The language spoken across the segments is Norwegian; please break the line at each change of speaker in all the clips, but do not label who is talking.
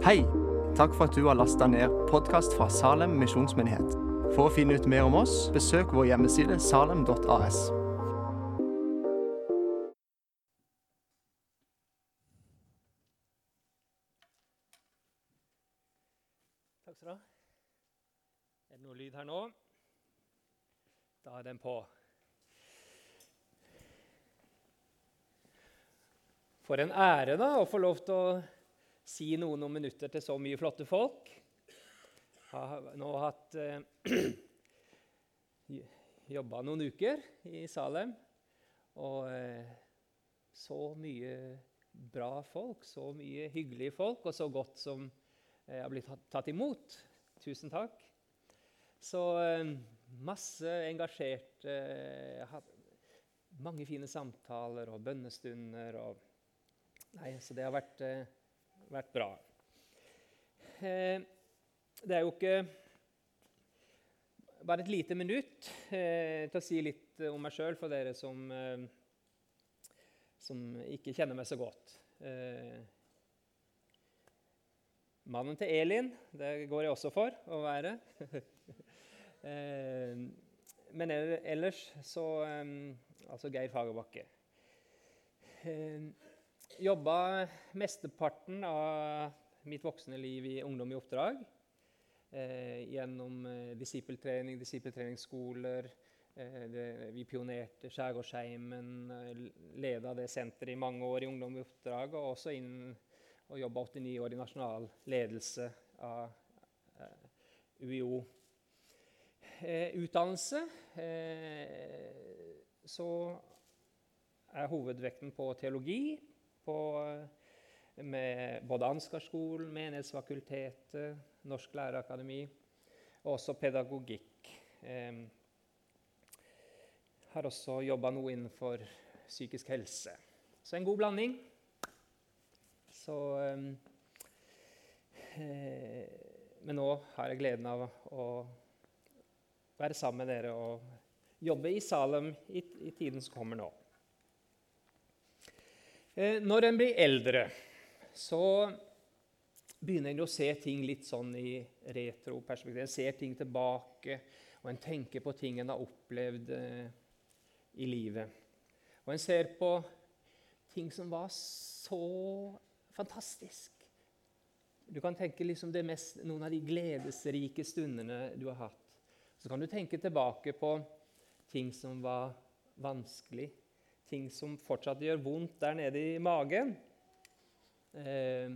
Hei! Takk for at du har lasta ned podkast fra Salem misjonsmyndighet. For å finne ut mer om oss, besøk vår hjemmeside salem.as.
Takk skal du ha. Er det noe lyd her nå? Da er den på. For en ære da, å få lov til å si noen noen minutter til så mye flotte folk. Jeg har nå hatt eh, jobba noen uker i Salem. Og eh, så mye bra folk, så mye hyggelige folk, og så godt som jeg har blitt tatt- imot. Tusen takk. Så eh, masse engasjert. eh, mange fine samtaler og bønnestunder. og Nei, så det har vært, eh, vært bra. Eh, det er jo ikke bare et lite minutt eh, til å si litt om meg sjøl for dere som, eh, som ikke kjenner meg så godt. Mannen til Elin, det går jeg også for å være. men ellers så Altså Geir Fagerbakke. Jobba mesteparten av mitt voksne liv i Ungdom i oppdrag. Eh, gjennom eh, disippeltrening, disippeltreningsskoler. Eh, det, vi pionerte Skjærgårdsheimen, eh, leda det senteret i mange år i Ungdom i oppdrag. Og også inn og jobba 89 år i nasjonal ledelse av eh, UiO. Eh, utdannelse så er hovedvekten på teologi på, eh, med både Ansgarskolen, Menighetsfakultetet, Norsk lærerakademi og også pedagogikk. Eh, har også jobba noe innenfor psykisk helse. Så en god blanding. Så eh, Men nå har jeg gleden av å være sammen med dere og jobbe i Salem i, i tiden som kommer nå. Eh, Når en blir eldre, så begynner en å se ting litt sånn i retroperspektiv. En ser ting tilbake, og en tenker på ting en har opplevd eh, i livet. Og en ser på ting som var så fantastisk. Du kan tenke liksom mest, noen av de gledesrike stundene du har hatt. Så kan du tenke tilbake på ting som var vanskelig, ting som fortsatt gjør vondt der nede i magen. Eh,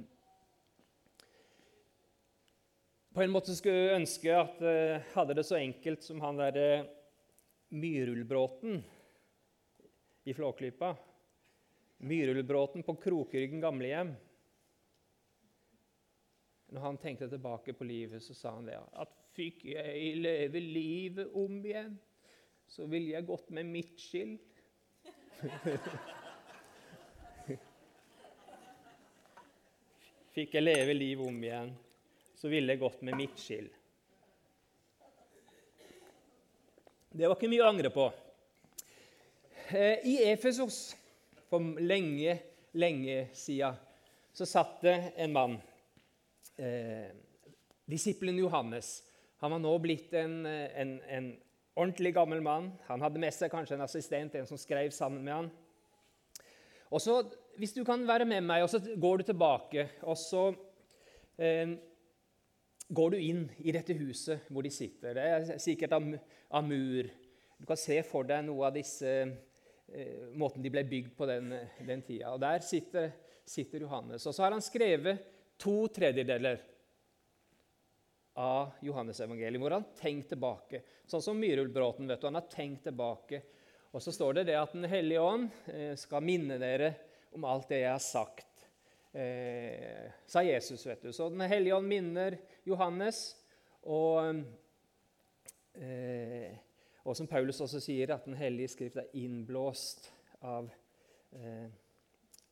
på en måte skulle jeg ønske at jeg hadde det så enkelt som han derre Myrullbråten i Flåklypa. Myrullbråten på Krokryggen gamlehjem. Når han tenkte tilbake på livet, så sa han det at fikk jeg leve livet om igjen, så ville jeg gått med midtskill. Fikk jeg leve livet om igjen, så ville jeg gått med midtskill. Det var ikke mye å angre på. Eh, I Efesos for lenge, lenge siden så satt det en mann, eh, disippelen Johannes. Han var nå blitt en, en, en ordentlig gammel mann. Han hadde med seg kanskje en assistent, en som skrev sammen med han. Og så, Hvis du kan være med meg, og så går du tilbake, og så eh, går du inn i dette huset hvor de sitter. Det er sikkert av, av mur. Du kan se for deg noe av disse eh, måten de ble bygd på den, den tida. Og Der sitter, sitter Johannes. Og så har han skrevet to tredjedeler av Johannes-evangeliet, hvor han tenkte tilbake. Sånn som Myrullbråten. vet du, Han har tenkt tilbake. Og så står det det at Den hellige ånd eh, skal minne dere om alt det jeg har sagt, eh, sa Jesus. vet du. Så Den hellige ånd minner Johannes. Og, eh, og som Paulus også sier, at Den hellige skrift er innblåst av, eh,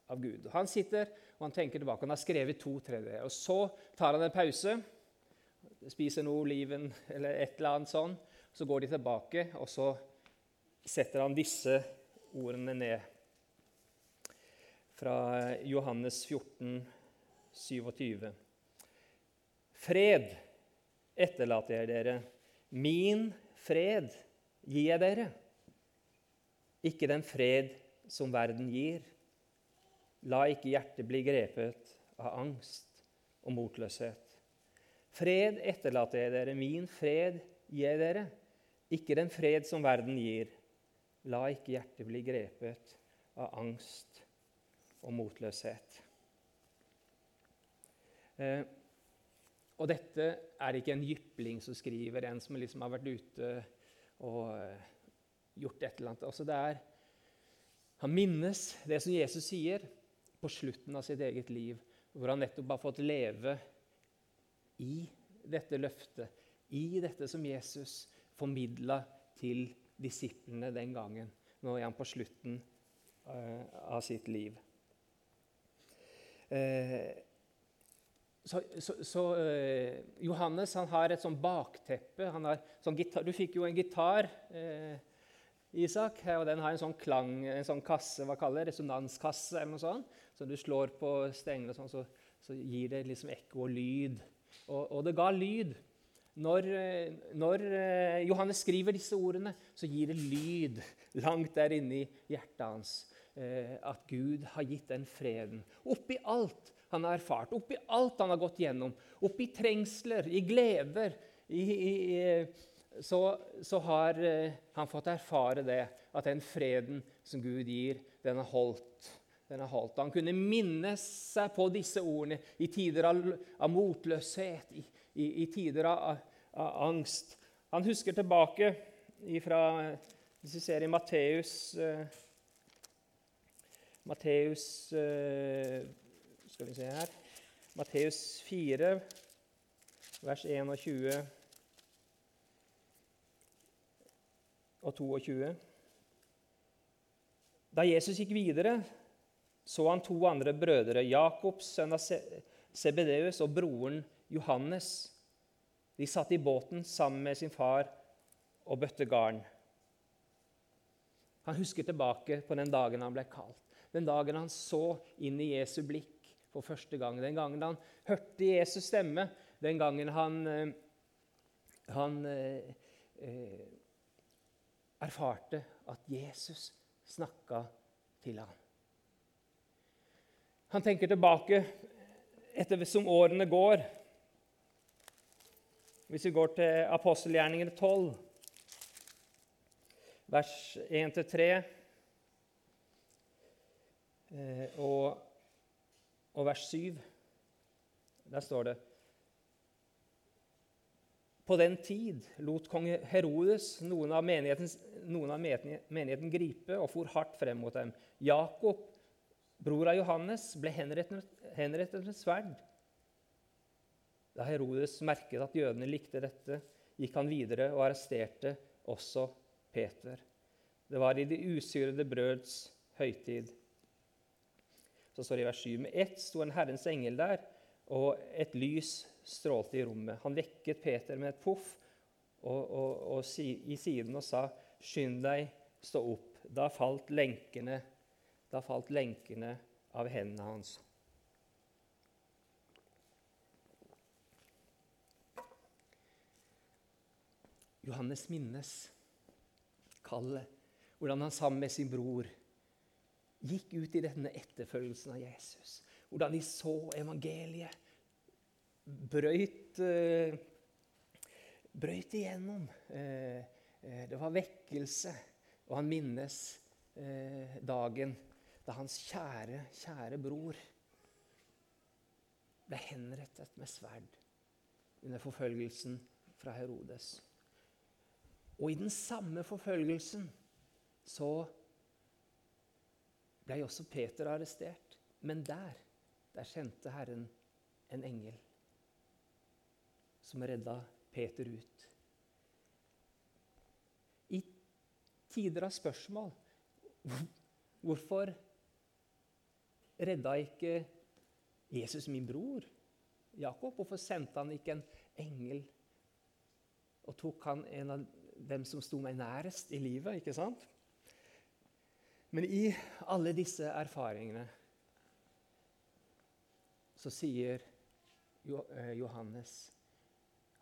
av Gud. Han sitter og han tenker tilbake. Han har skrevet to tredjedeler. Og så tar han en pause spiser noe oliven eller et eller annet sånn. Så går de tilbake, og så setter han disse ordene ned. Fra Johannes 14, 27. Fred etterlater jeg dere. Min fred gir jeg dere. Ikke den fred som verden gir. La ikke hjertet bli grepet av angst og motløshet. Fred etterlater jeg dere, min fred gir jeg dere. Ikke den fred som verden gir. La ikke hjertet bli grepet av angst og motløshet. Eh, og dette er ikke en jypling som skriver, en som liksom har vært ute og eh, gjort et eller annet. Altså det er, han minnes det som Jesus sier på slutten av sitt eget liv, hvor han nettopp har fått leve i dette løftet, i dette som Jesus formidla til disiplene den gangen. Nå er han på slutten uh, av sitt liv. Uh, så, så, så uh, Johannes han har et sånn bakteppe. Sånn gitar, du fikk jo en gitar, Isak, og den har en sånn klang, en sånn kasse, hva kaller det, resonanskasse eller noe sånt. Så du slår på stengene, sånn, så, så, gir det liksom ekko og lyd. Og, og det ga lyd. Når, når, Johannes skriver disse ordene, så gir det lyd langt der inne i hjertet hans. At Gud har gitt den freden. Oppi alt han har erfart, oppi alt han har gått gjennom, oppi trengsler, i gleder, i, i, så, så, har han fått erfare det, at den freden som Gud gir, den har holdt. Den Halta. Han kunne minne seg på disse ordene i tider av, av motløshet, i, i, i tider av, av, angst. Han husker tilbake fra Hvis vi ser i Matteus uh, Matteus uh, skal vi se her. Matteus 4, vers 21 og 22. Da Jesus gikk videre, så han to andre brødre, Jakobs sønn av Sebedeus og broren Johannes. De satt i båten sammen med sin far og bøtte garn. Han husker tilbake på den dagen han ble kalt, den dagen han så inn i Jesu blikk for første gang. Den gangen han hørte Jesus stemme, den gangen han, eh, han eh, eh, erfarte at Jesus snakka til ham. Han tenker tilbake etter som årene går. Hvis vi går til apostelgjerningene 12, vers 1-3 og og vers 7. Der står det På den tid lot kong Herodes noen av, noen av menigheten gripe og for hardt frem mot dem. Jakob, bror av Johannes, ble henrettet med sverd. Da Herodes merket at jødene likte dette, gikk han videre og arresterte også Peter. Det var i de usyrede brøds høytid. Så står det i vers 7.: Med ett sto en Herrens engel der, og et lys strålte i rommet. Han vekket Peter med et poff og, og, og i siden og sa, 'Skynd deg, stå opp.' Da falt lenkene, da falt lenkene av hendene hans. Johannes minnes kallet, hvordan han sammen med sin bror gikk ut i denne etterfølgelsen av Jesus. Hvordan de så evangeliet. Brøyt, uh, brøyt igjennom. Uh, uh, det var vekkelse. Og han minnes dagen da hans kjære, kjære bror ble henrettet med sverd under forfølgelsen fra Herodes. Og i den samme forfølgelsen så ble også Peter arrestert. Men der, der sendte Herren en engel som redda Peter ut. I tider av spørsmål Hvorfor redda ikke Jesus min bror Jakob? Hvorfor sendte han ikke en engel og tok han en av dem som sto meg nærest i livet? ikke sant? Men i alle disse erfaringene så sier eh, Johannes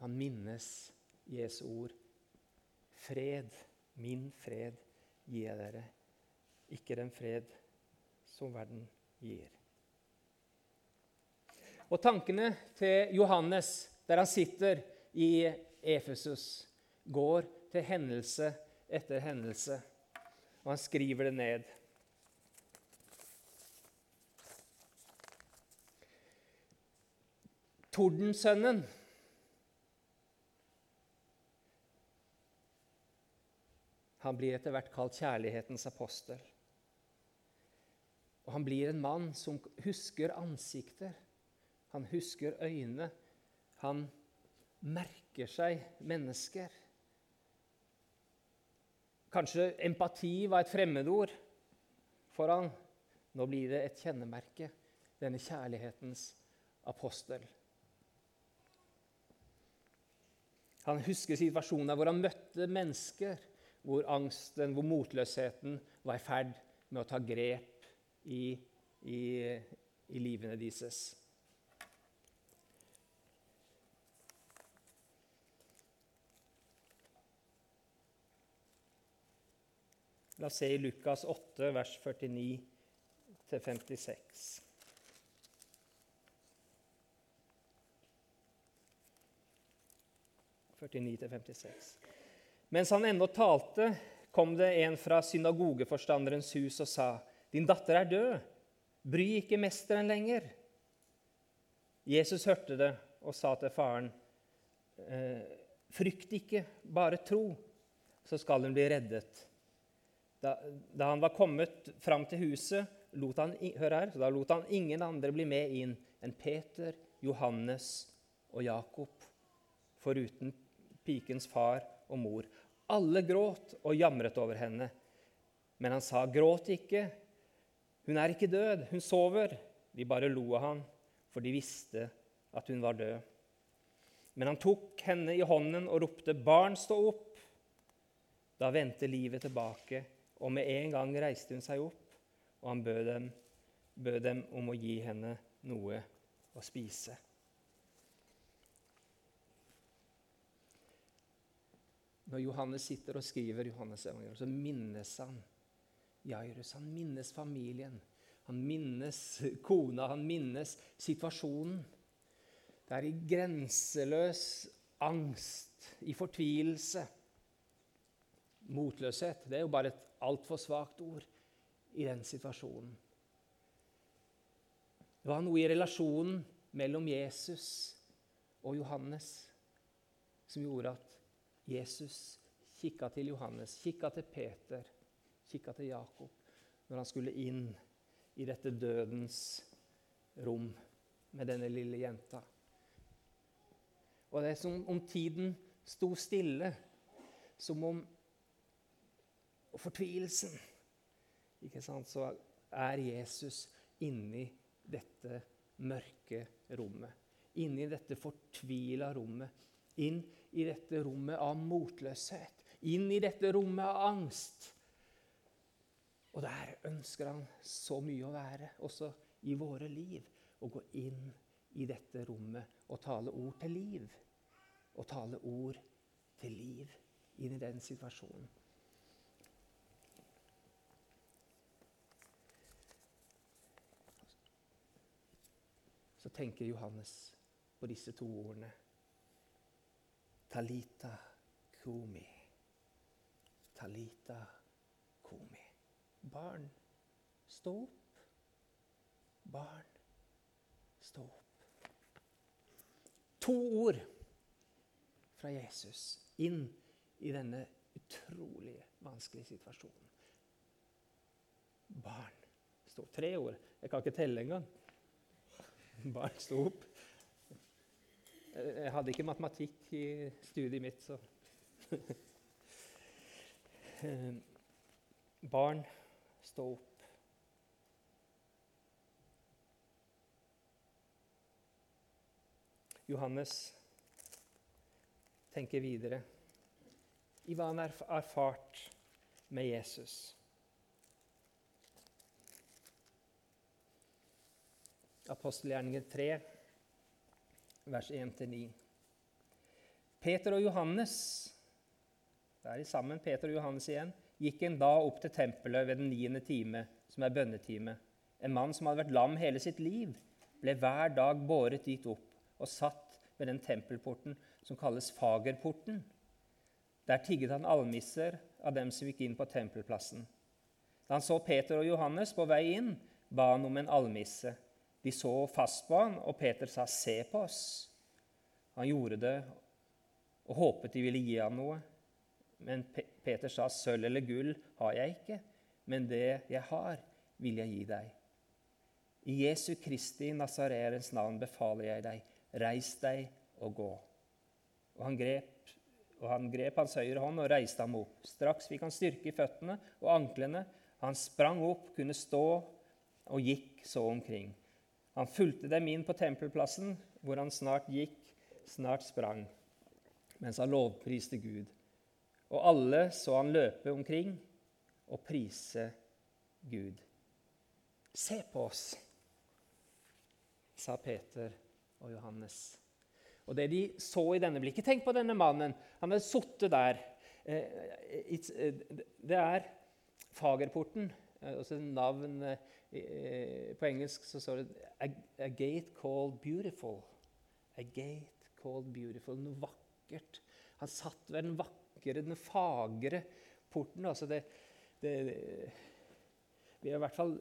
Han minnes Jesu ord. Fred, min fred, gir jeg dere. Ikke den fred som verden gir. Og tankene til Johannes, der han sitter i Efesus, går til hendelse etter hendelse. Og han skriver det ned. Tordensønnen Han blir etter hvert kalt kjærlighetens apostel. Og han blir en mann som husker ansikter. Han husker øyne. Han merker seg mennesker. Kanskje empati var et fremmedord for han. Nå blir det et kjennemerke, denne kjærlighetens apostel. Han husker situasjoner hvor han møtte mennesker, hvor angsten, hvor motløsheten var i ferd med å ta grep i, i, i livene deres. La oss se i Lukas 8, vers 49-56. Mens han ennå talte, kom det en fra synagogeforstanderens hus og sa, 'Din datter er død. Bry ikke mesteren lenger.' Jesus hørte det og sa til faren, «Eh, 'Frykt ikke, bare tro, så skal hun bli reddet.' Da, da han var kommet fram til huset, lot han, hør her, da lot han ingen andre bli med inn enn Peter, Johannes og Jakob, foruten pikens far og mor. Alle gråt og jamret over henne. Men han sa, 'Gråt ikke. Hun er ikke død. Hun sover.' De bare lo av han, for de visste at hun var død. Men han tok henne i hånden og ropte, 'Barn, stå opp!' Da vendte livet tilbake, og med en gang reiste hun seg opp, og han bød dem, bød dem om å gi henne noe å spise. Når Johannes sitter og skriver Johannes evangelium, så minnes han Jairus. Han minnes familien. Han minnes kona. Han minnes situasjonen. Det er i grenseløs angst, i fortvilelse. Motløshet det er jo bare et altfor svakt ord i den situasjonen. Det var noe i relasjonen mellom Jesus og Johannes som gjorde at Jesus kikka til Johannes, kikka til Peter, kikka til Jakob når han skulle inn i dette dødens rom med denne lille jenta. Og det er som om tiden sto stille, som om fortvilelsen ikke sant, Så er Jesus inni dette mørke rommet. Inni dette fortvila rommet. Inn i dette rommet av motløshet, inn i dette rommet av angst. Og der ønsker han så mye å være, også i våre liv. Å gå inn i dette rommet og tale ord til liv. Og tale ord til liv inn i den situasjonen. Så tenker Johannes på disse to ordene. Talita kumi. Talita kumi. Barn, stå opp. Barn, stå opp. To ord fra Jesus inn i denne utrolig vanskelige situasjonen. Barn, stå opp. Tre ord. Jeg kan ikke telle engang. Barn, stå opp. Jeg hadde ikke matematikk i studiet mitt, så Barn, stå opp. Johannes tenker videre i hva han har erfart med Jesus. Apostelgjerningen 3 vers 1-9. Peter og Johannes det er de sammen Peter og Johannes igjen, gikk en da opp til tempelet ved den niende time, som er bønnetime. En mann som hadde vært lam hele sitt liv, ble hver dag båret dit opp og satt ved den tempelporten som kalles Fagerporten. Der tigget han almisser av dem som gikk inn på tempelplassen. Da han så Peter og Johannes på vei inn, ba han om en almisse. De så fast på han, og Peter sa, 'Se på oss.' Han gjorde det og håpet de ville gi ham noe. Men Peter sa, 'Sølv eller gull har jeg ikke, men det jeg har, vil jeg gi deg.' I Jesu Kristi Nasareerens navn befaler jeg deg, reis deg og gå. Og han grep, og han grep hans høyre hånd og reiste ham opp. Straks fikk han styrke i føttene og anklene. Han sprang opp, kunne stå og gikk så omkring. Han fulgte dem inn på tempelplassen, hvor han snart gikk, snart sprang, mens han lovpriste Gud. Og alle så han løpe omkring og prise Gud. Se på oss, sa Peter og Johannes. Og det de så i denne blikket Tenk på denne mannen. Han hadde sittet der. Eh, eh, det er Fagerporten. Altså navn På engelsk så står det a, a gate called beautiful'. A gate called beautiful. Noe vakkert. Han satt ved den vakre vakre, den fagre porten. Altså det, det, vi er i hvert fall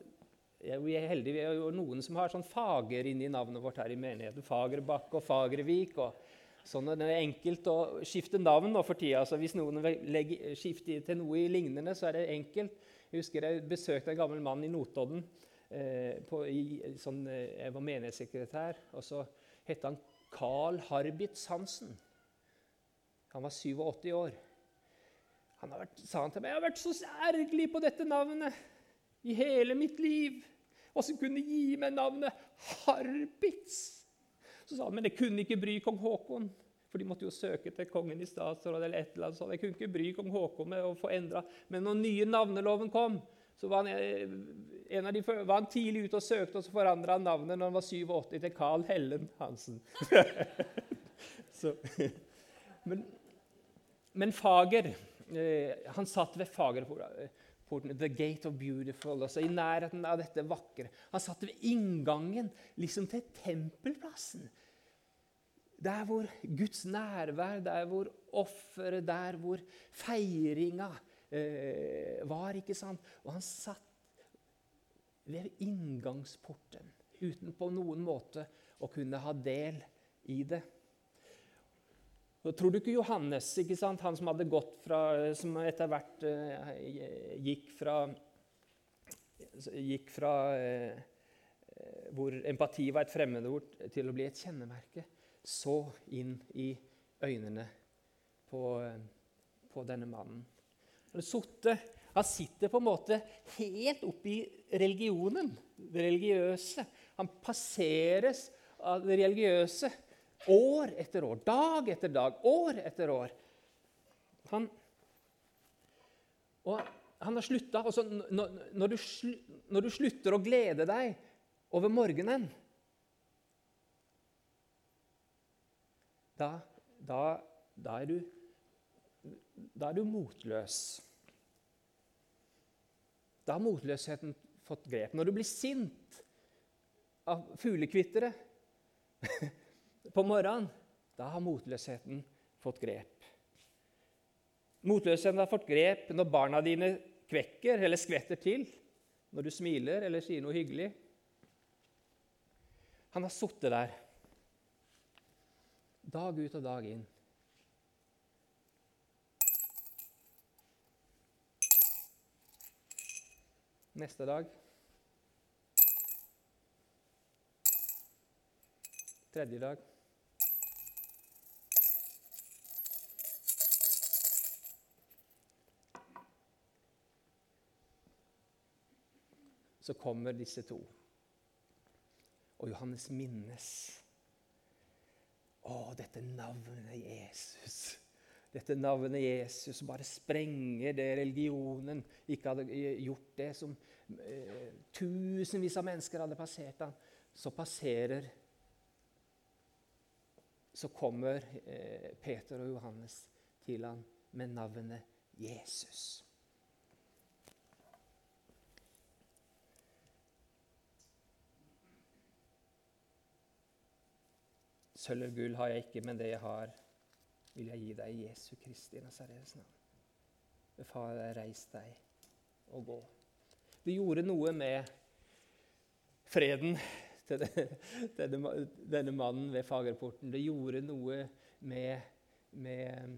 vi er heldige. Vi er jo noen som har sånn fager inni navnet vårt her i menigheten. Fagerbakke og Fagervik. og sånn Det er enkelt å skifte navn nå for tida. Altså hvis noen vil skifter til noe lignende, så er det enkelt. Jeg husker jeg besøkte en gammel mann i Notodden. Eh, på, i, sånn, eh, jeg var menighetssekretær. og Så het han Carl Harbitz Hansen. Han var 87 år. Han vært, sa han til meg, 'Jeg har vært så ergerlig på dette navnet i hele mitt liv.' Så kunne gi meg navnet Harbitz. Så sa han, 'Men det kunne ikke bry kong Haakon.' For de måtte jo søke til kongen i statsråd eller et eller annet sånt. Jeg kunne ikke bry kong Haakon med å få endra. Men når nye navneloven kom, så var han, av de, var han tidlig ute og søkte, og så forandra han navnet når han var 87 til Carl Hellen Hansen. men, men Fager Eh, han satt ved Fagerporten, The Gate of Beautiful, altså i nærheten av dette vakre. Han satt ved inngangen liksom til tempelplassen. Der hvor Guds nærvær, der hvor offeret, der hvor feiringa eh, var. ikke sant? Og han satt ved inngangsporten uten på noen måte å kunne ha del i det. Og tror du ikke Johannes, ikke sant? han som fra, som etter hvert uh, gikk fra, gikk fra uh, hvor empati var et fremmedord, til å bli et kjennemerke, så inn i øynene på, uh, på denne mannen. Sotte, han sitter på en måte helt oppi religionen, det religiøse. Han passeres av det religiøse År etter år, dag etter dag, år etter år. Han, han har slutta. Når, når, når, du slutter å glede deg over morgenen da, da, da, er du, da er du motløs. Da har motløsheten fått grep. Når du blir sint av fuglekvittere på morgenen, da har motløsheten fått grep. Motløsheten har fått grep når barna dine kvekker eller skvetter til, når du smiler eller sier noe hyggelig. Han har sittet der dag ut og dag inn. Neste dag Tredje dag så kommer disse to. Og Johannes minnes. Å, dette navnet Jesus. Dette navnet Jesus bare sprenger det religionen ikke hadde gjort det som eh, tusenvis av mennesker hadde passert han. Så passerer så kommer eh, Peter og Johannes til han med navnet Jesus. Sølv og gull har jeg ikke, men det jeg har, vil jeg gi deg i Jesu Kristi Nazarenes navn. Deg, reis deg og gå. Det gjorde noe med freden til denne, denne mannen ved Fagerporten. Det gjorde noe med, med,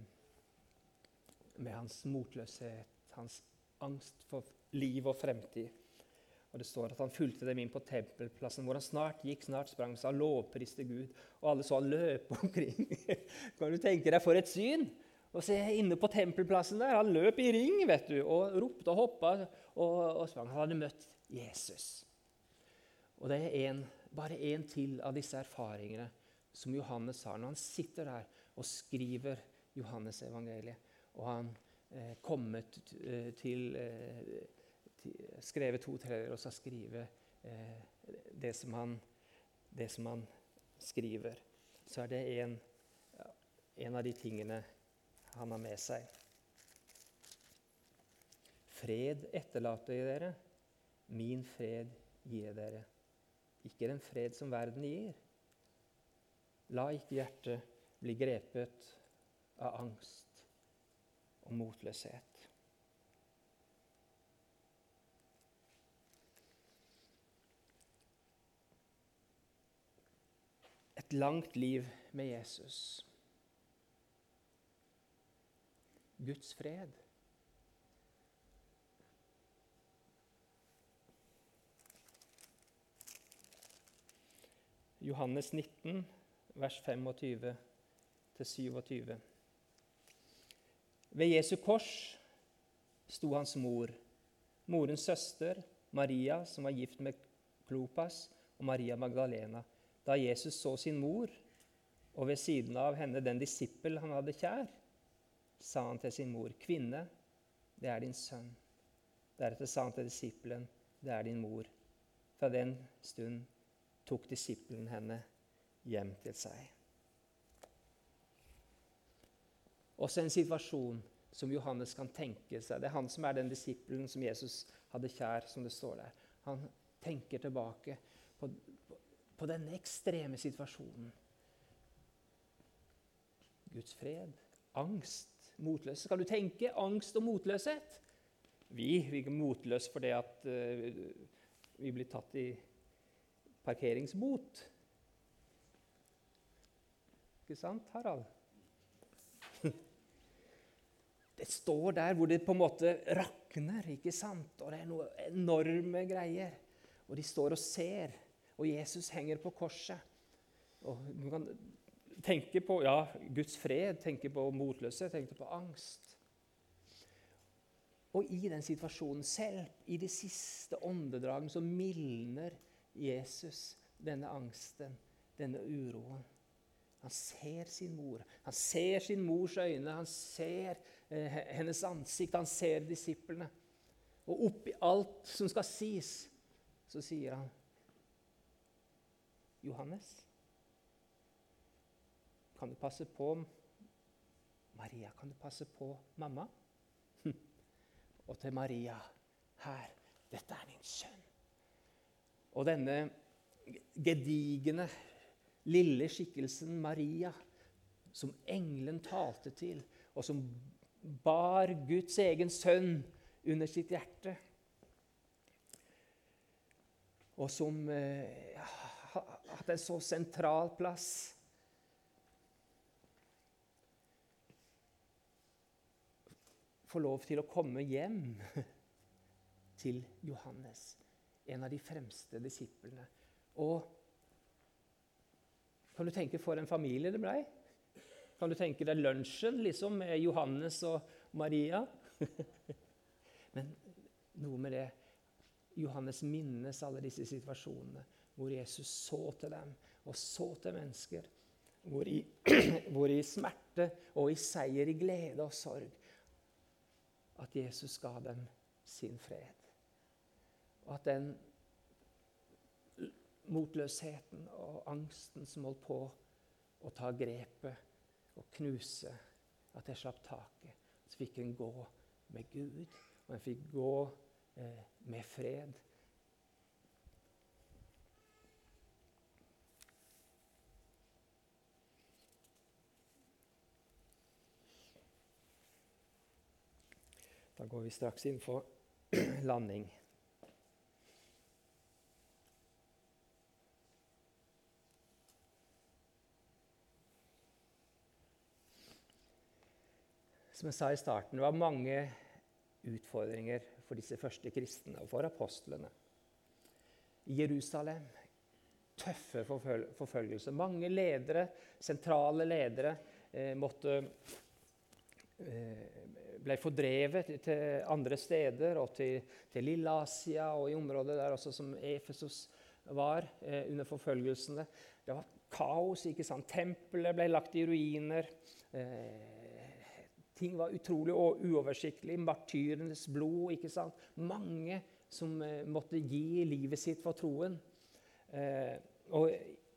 med hans motløshet, hans angst for liv og fremtid. Og Det står at han fulgte dem inn på tempelplassen, hvor han snart gikk, snart sprang, han lovpriste Gud. Og alle så han løpe omkring. kan du tenke deg for et syn? Og se inne på tempelplassen der. Han løp i ring vet du, og ropte og hoppa og, og sprang. Han hadde møtt Jesus. Og det er en, bare én til av disse erfaringene som Johannes har når han sitter der og skriver Johannes evangeliet. Og han eh, kommet eh, til eh, skrevet to tredjedeler, og så skrive eh, det, som han, det som han skriver. Så er det en, en av de tingene han har med seg. Fred etterlater jeg dere, min fred gir dere. Ikke den fred som verden gir. La ikke hjertet bli grepet av angst og motløshet. Et langt liv med Jesus. Guds fred. Johannes 19, vers 25-27. Ved Jesu kors sto hans mor, morens søster Maria, som var gift med Klopas, og Maria Magdalena. Da Jesus så sin mor, og ved siden av henne den disippel han hadde kjær, sa han til sin mor, 'Kvinne, det er din sønn.' Deretter sa han til disippelen, 'Det er din mor.' Fra den stund tok disippelen henne hjem til seg. Også en situasjon som Johannes kan tenke seg. Det er han som er den disippelen som Jesus hadde kjær, som det står der. Han tenker tilbake på på denne ekstreme situasjonen. Guds fred, angst, motløshet. Skal du tenke angst og motløshet? Vi, virker er motløse fordi at uh, vi blir tatt i parkeringsbot. Ikke sant, Harald? Det står der hvor det på en måte rakner, ikke sant? og det er noen enorme greier. Og de står og ser. Og Jesus henger på korset. Og du kan tenke på ja, Guds fred, tenke på motløshet, tenke på angst. Og i den situasjonen selv, i de siste åndedragene, så mildner Jesus denne angsten, denne uroen. Han ser sin mor. Han ser sin mors øyne, han ser eh, hennes ansikt, han ser disiplene. Og oppi alt som skal sies, så sier han Johannes? Kan du passe på Maria? Kan du passe på mamma? Og til Maria her dette er din sønn. Og denne gedigne, lille skikkelsen Maria, som engelen talte til, og som bar Guds egen sønn under sitt hjerte, og som eh, hatt en så sentral plass. Få lov til å komme hjem til Johannes, en av de fremste disiplene. Og kan du tenke for en familie det blei? Kan du tenke deg lunsjen liksom, med Johannes og Maria? Men noe med det Johannes minnes alle disse situasjonene hvor Jesus så til dem og så til mennesker. Hvor i, hvor i smerte og i seier, i glede og sorg, at Jesus ga dem sin fred. Og at den motløsheten og angsten som holdt på å ta grepet og knuse. At jeg slapp taket. Så fikk en gå med Gud, og en fikk gå eh, med fred. Da går vi straks inn for landing. Som jeg sa i starten, det var mange utfordringer for disse første kristne og for apostlene. I Jerusalem tøffe forføl forfølgelser. Mange ledere, sentrale ledere, eh, måtte eh, ble fordrevet til andre steder og til, til Lille-Asia og i området der også som Efesos var eh, under forfølgelsene. Det var kaos. ikke sant? Tempelet ble lagt i ruiner. Eh, Ting var utrolig uoversiktlig. Martyrenes blod. ikke sant? Mange som eh, måtte gi livet sitt for troen. Eh, og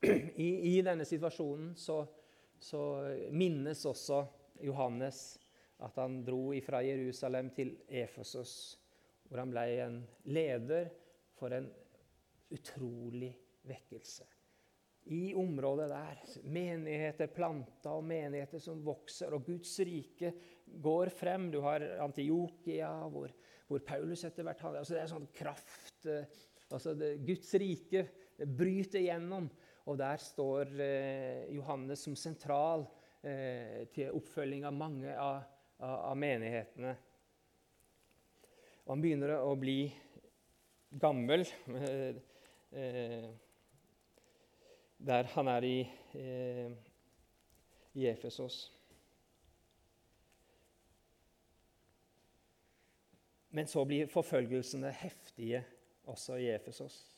i, i, denne situasjonen så, så, minnes også Johannes at han dro fra Jerusalem til Efesos, hvor han ble en leder for en utrolig vekkelse i området der. Menigheter planta og menigheter som vokser, og Guds rike går frem. Du har Antiokia, hvor, hvor Paulus etter hvert hadde altså Det er sånn kraft eh, altså det, Guds rike bryter gjennom. Og der står eh, Johannes som sentral eh, til oppfølging av mange av, av, menighetene. Og han begynner å bli gammel. Eh, eh der han er i, eh, i Efesos. Men så blir forfølgelsene heftige også i Efesos.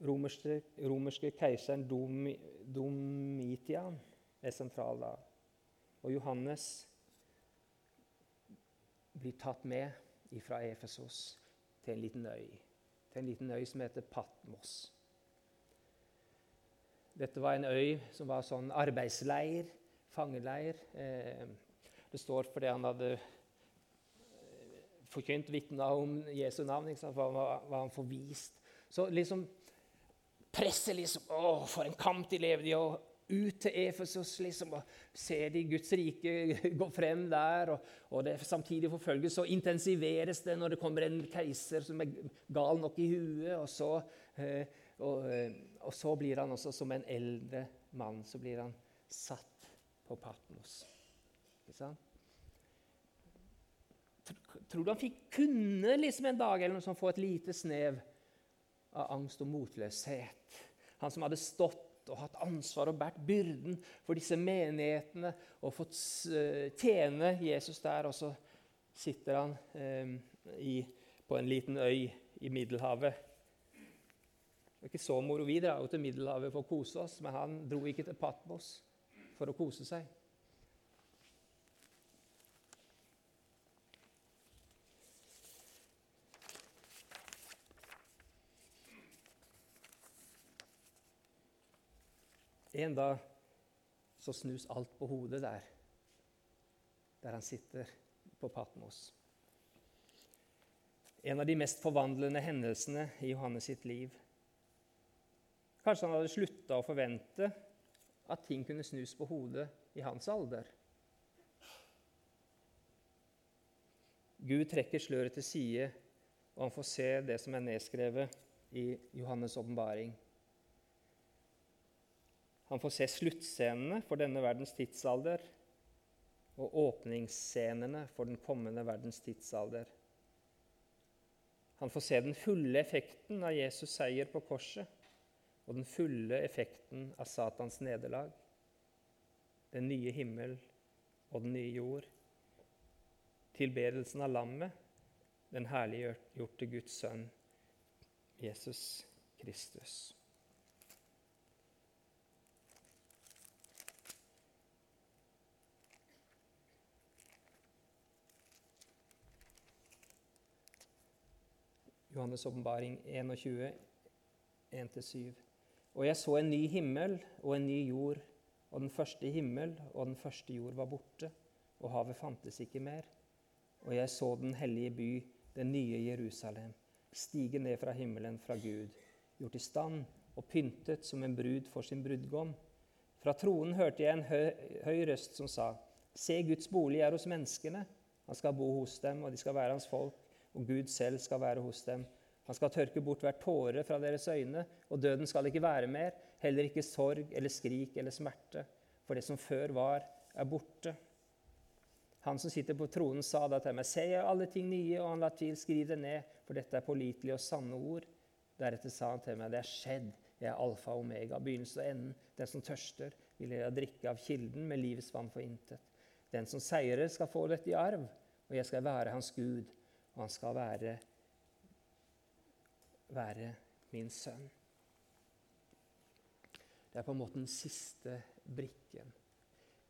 Romerske, romerske keiseren Dom, Domitian er sentral da. Og Johannes blir tatt med fra Efesos til en liten øy. Til en liten øy som heter Patmos. Dette var en øy som var sånn arbeidsleir, fangeleir. Eh, det står fordi han hadde eh, forkynt, vitna om Jesu navn. Ikke sant? Var, var han forvist. Så liksom presset liksom Å, for en kamp de levde i! og ut til Efesos liksom, og ser de Guds rike gå frem der. Og, og det samtidig forfølges, så intensiveres det når det kommer en keiser som er gal nok i huet. Og så, eh, og, eh, og så blir han også som en eldre mann så blir han satt på Patmos. Ikke sant? Tror du han fikk kunne liksom en dag eller noe sånt få et lite snev av angst og motløshet? Han som hadde stått og hatt ansvar og båret byrden for disse menighetene og fått eh, tjene Jesus der, og så sitter han eh, i, på en liten øy i Middelhavet det er ikke så moro. Vi drar jo til Middelhavet for å kose oss, men han dro ikke til Patmos for å kose seg. En dag så snus alt på hodet der, der han sitter på Patmos. En av de mest forvandlende hendelsene i Johannes sitt liv. Kanskje han hadde slutta å forvente at ting kunne snus på hodet i hans alder. Gud trekker sløret til side, og han får se det som er nedskrevet i Johannes' åpenbaring. Han får se sluttscenene for denne verdens tidsalder og åpningsscenene for den kommende verdens tidsalder. Han får se den fulle effekten av Jesus' seier på korset og den fulle effekten av Satans nederlag, den nye himmel og den nye jord, tilbedelsen av lammet, den herliggjorte Guds sønn, Jesus Kristus. Johannes' åpenbaring 21, 1-7. Og jeg så en ny himmel og en ny jord, og den første himmel og den første jord var borte, og havet fantes ikke mer. Og jeg så den hellige by, den nye Jerusalem, stige ned fra himmelen fra Gud, gjort i stand og pyntet som en brud for sin brudgom. Fra tronen hørte jeg en høy, høy røst som sa:" Se, Guds bolig er hos menneskene. Han skal bo hos dem, og de skal være hans folk, og Gud selv skal være hos dem. Han skal tørke bort hver tåre fra deres øyne, og døden skal ikke være mer, heller ikke sorg eller skrik eller smerte, for det som før var, er borte. Han som sitter på tronen, sa da til meg, Se, jeg alle ting nye, og han la til, skriv det ned, for dette er pålitelige og sanne ord. Deretter sa han til meg, det er skjedd, jeg er alfa og omega, begynnelsen og enden. Den som tørster, vil jeg drikke av kilden med livets vann for intet. Den som seirer, skal få dette i arv, og jeg skal være hans Gud, han skal være være min sønn. Det er på en måte den siste brikken.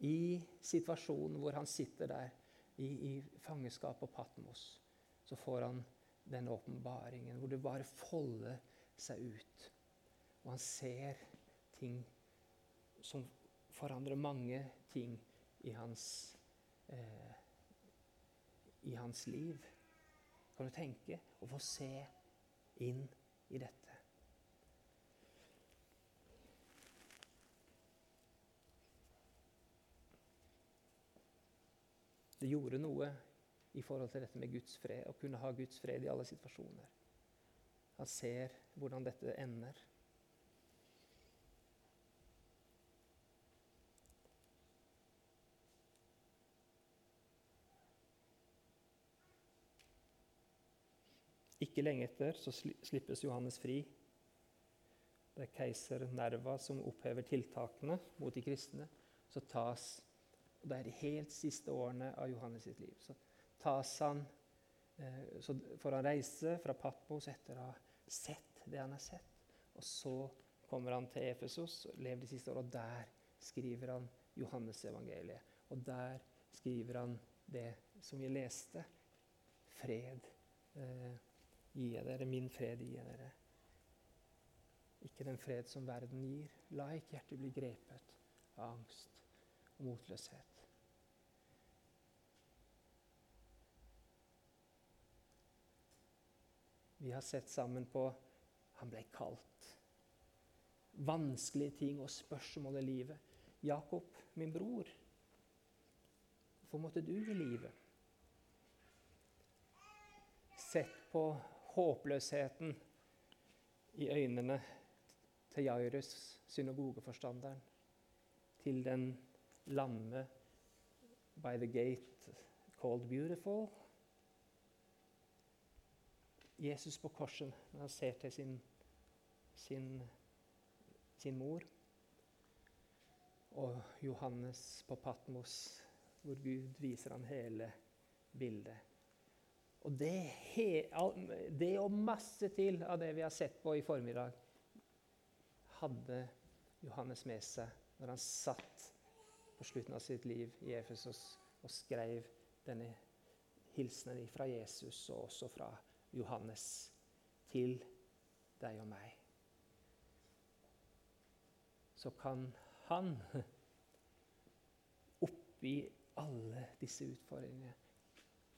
I situasjonen hvor han sitter der i, i fangenskap på Patmos, så får han den åpenbaringen hvor det bare folder seg ut. Og han ser ting som forandrer mange ting i hans, eh, i hans liv. Kan du tenke å få se inn i dette. Det gjorde noe i forhold til dette med Guds fred, å kunne ha Guds fred i alle situasjoner. Han ser hvordan dette ender. Ikke lenge etter så slippes Johannes fri. Det er keiser Nerva som opphever tiltakene mot de kristne. Så tas og Det er de helt siste årene av Johannes sitt liv. Så tas han eh, så får han reise fra Patmos etter å ha sett det han har sett. Og så kommer han til Efesos, lever de siste årene, og der skriver han Johannes-evangeliet. Og der skriver han det som vi leste. Fred. Eh, gir jeg dere, min fred gir jeg dere. Ikke den fred som verden gir. La ikke hjertet bli grepet av angst og motløshet. Vi har sett sammen på Han ble kalt. Vanskelige ting og spørsmål i livet. Jakob, min bror, hvorfor måtte du i livet? Sett på håpløsheten i øynene til Jairus, synagogeforstanderen, til den lamme by the gate called beautiful. Jesus på korset, når han ser til sin, sin, sin mor. Og Johannes på Patmos, hvor Gud viser ham hele bildet. Og det, det og masse til av det vi har sett på i formiddag, hadde Johannes med seg når han satt på slutten av sitt liv i Efesos og skrev denne hilsenen fra Jesus og også fra Johannes til deg og meg. Så kan han oppi alle disse utfordringene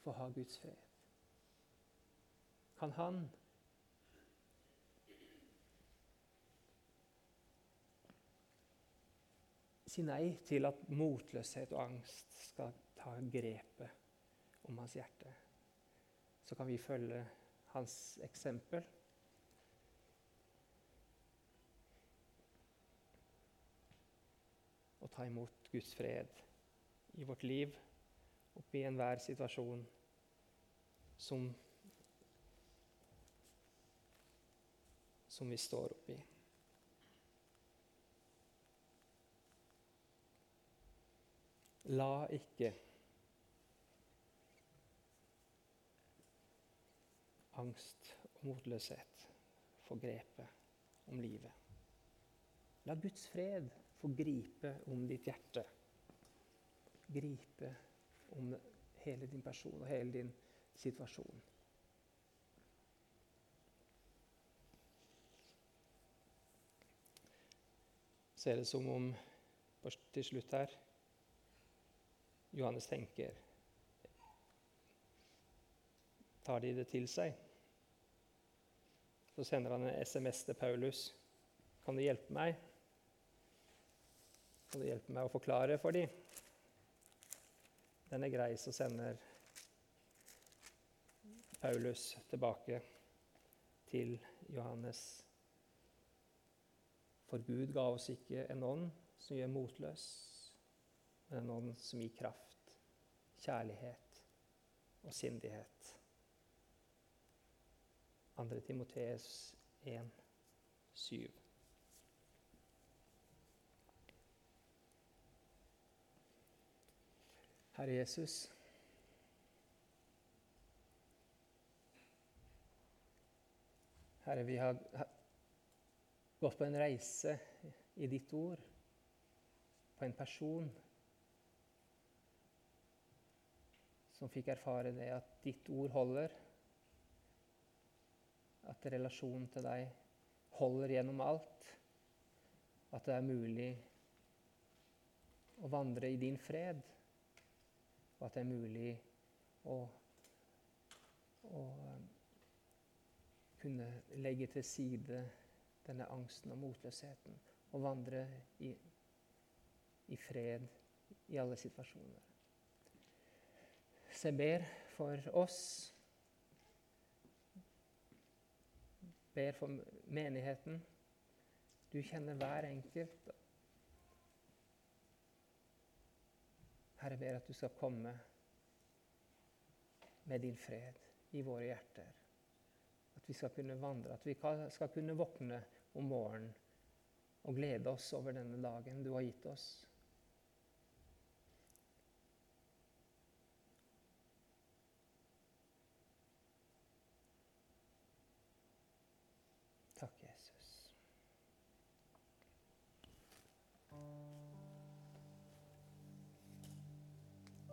få ha Guds fred kan han si nei til at motløshet og angst skal ta grepet om hans hjerte. Så kan vi følge hans eksempel. Og ta imot Guds fred i vårt liv, oppi enhver situasjon som som vi står oppi. La ikke angst og motløshet få grepe om livet. La Guds fred få gripe om ditt hjerte. Gripe om hele din person og hele din situasjon. Så er det som om til slutt her Johannes tenker Tar de det til seg? Så sender han en SMS til Paulus. Kan du hjelpe meg? Kan du hjelpe meg å forklare for dem? Den er grei, så sender Paulus tilbake til Johannes. For Gud ga oss ikke en ånd som gjør motløs, men en ånd som gir kraft, kjærlighet og sindighet. 2. Timoteus 1, 7. Herre Jesus. Herre, vi har gått på en reise i ditt ord, på en person som fikk erfare det at ditt ord holder, at relasjonen til deg holder gjennom alt, at det er mulig å vandre i din fred, og at det er mulig å, å kunne legge til side denne angsten og motløsheten og vandre i, i fred i alle situasjoner. Så jeg ber for oss, ber for menigheten. Du kjenner hver enkelt. Herre, ber at du skal komme med din fred i våre hjerter. At vi skal kunne vandre, at vi skal kunne våkne om morgenen og glede oss over denne dagen du har gitt oss.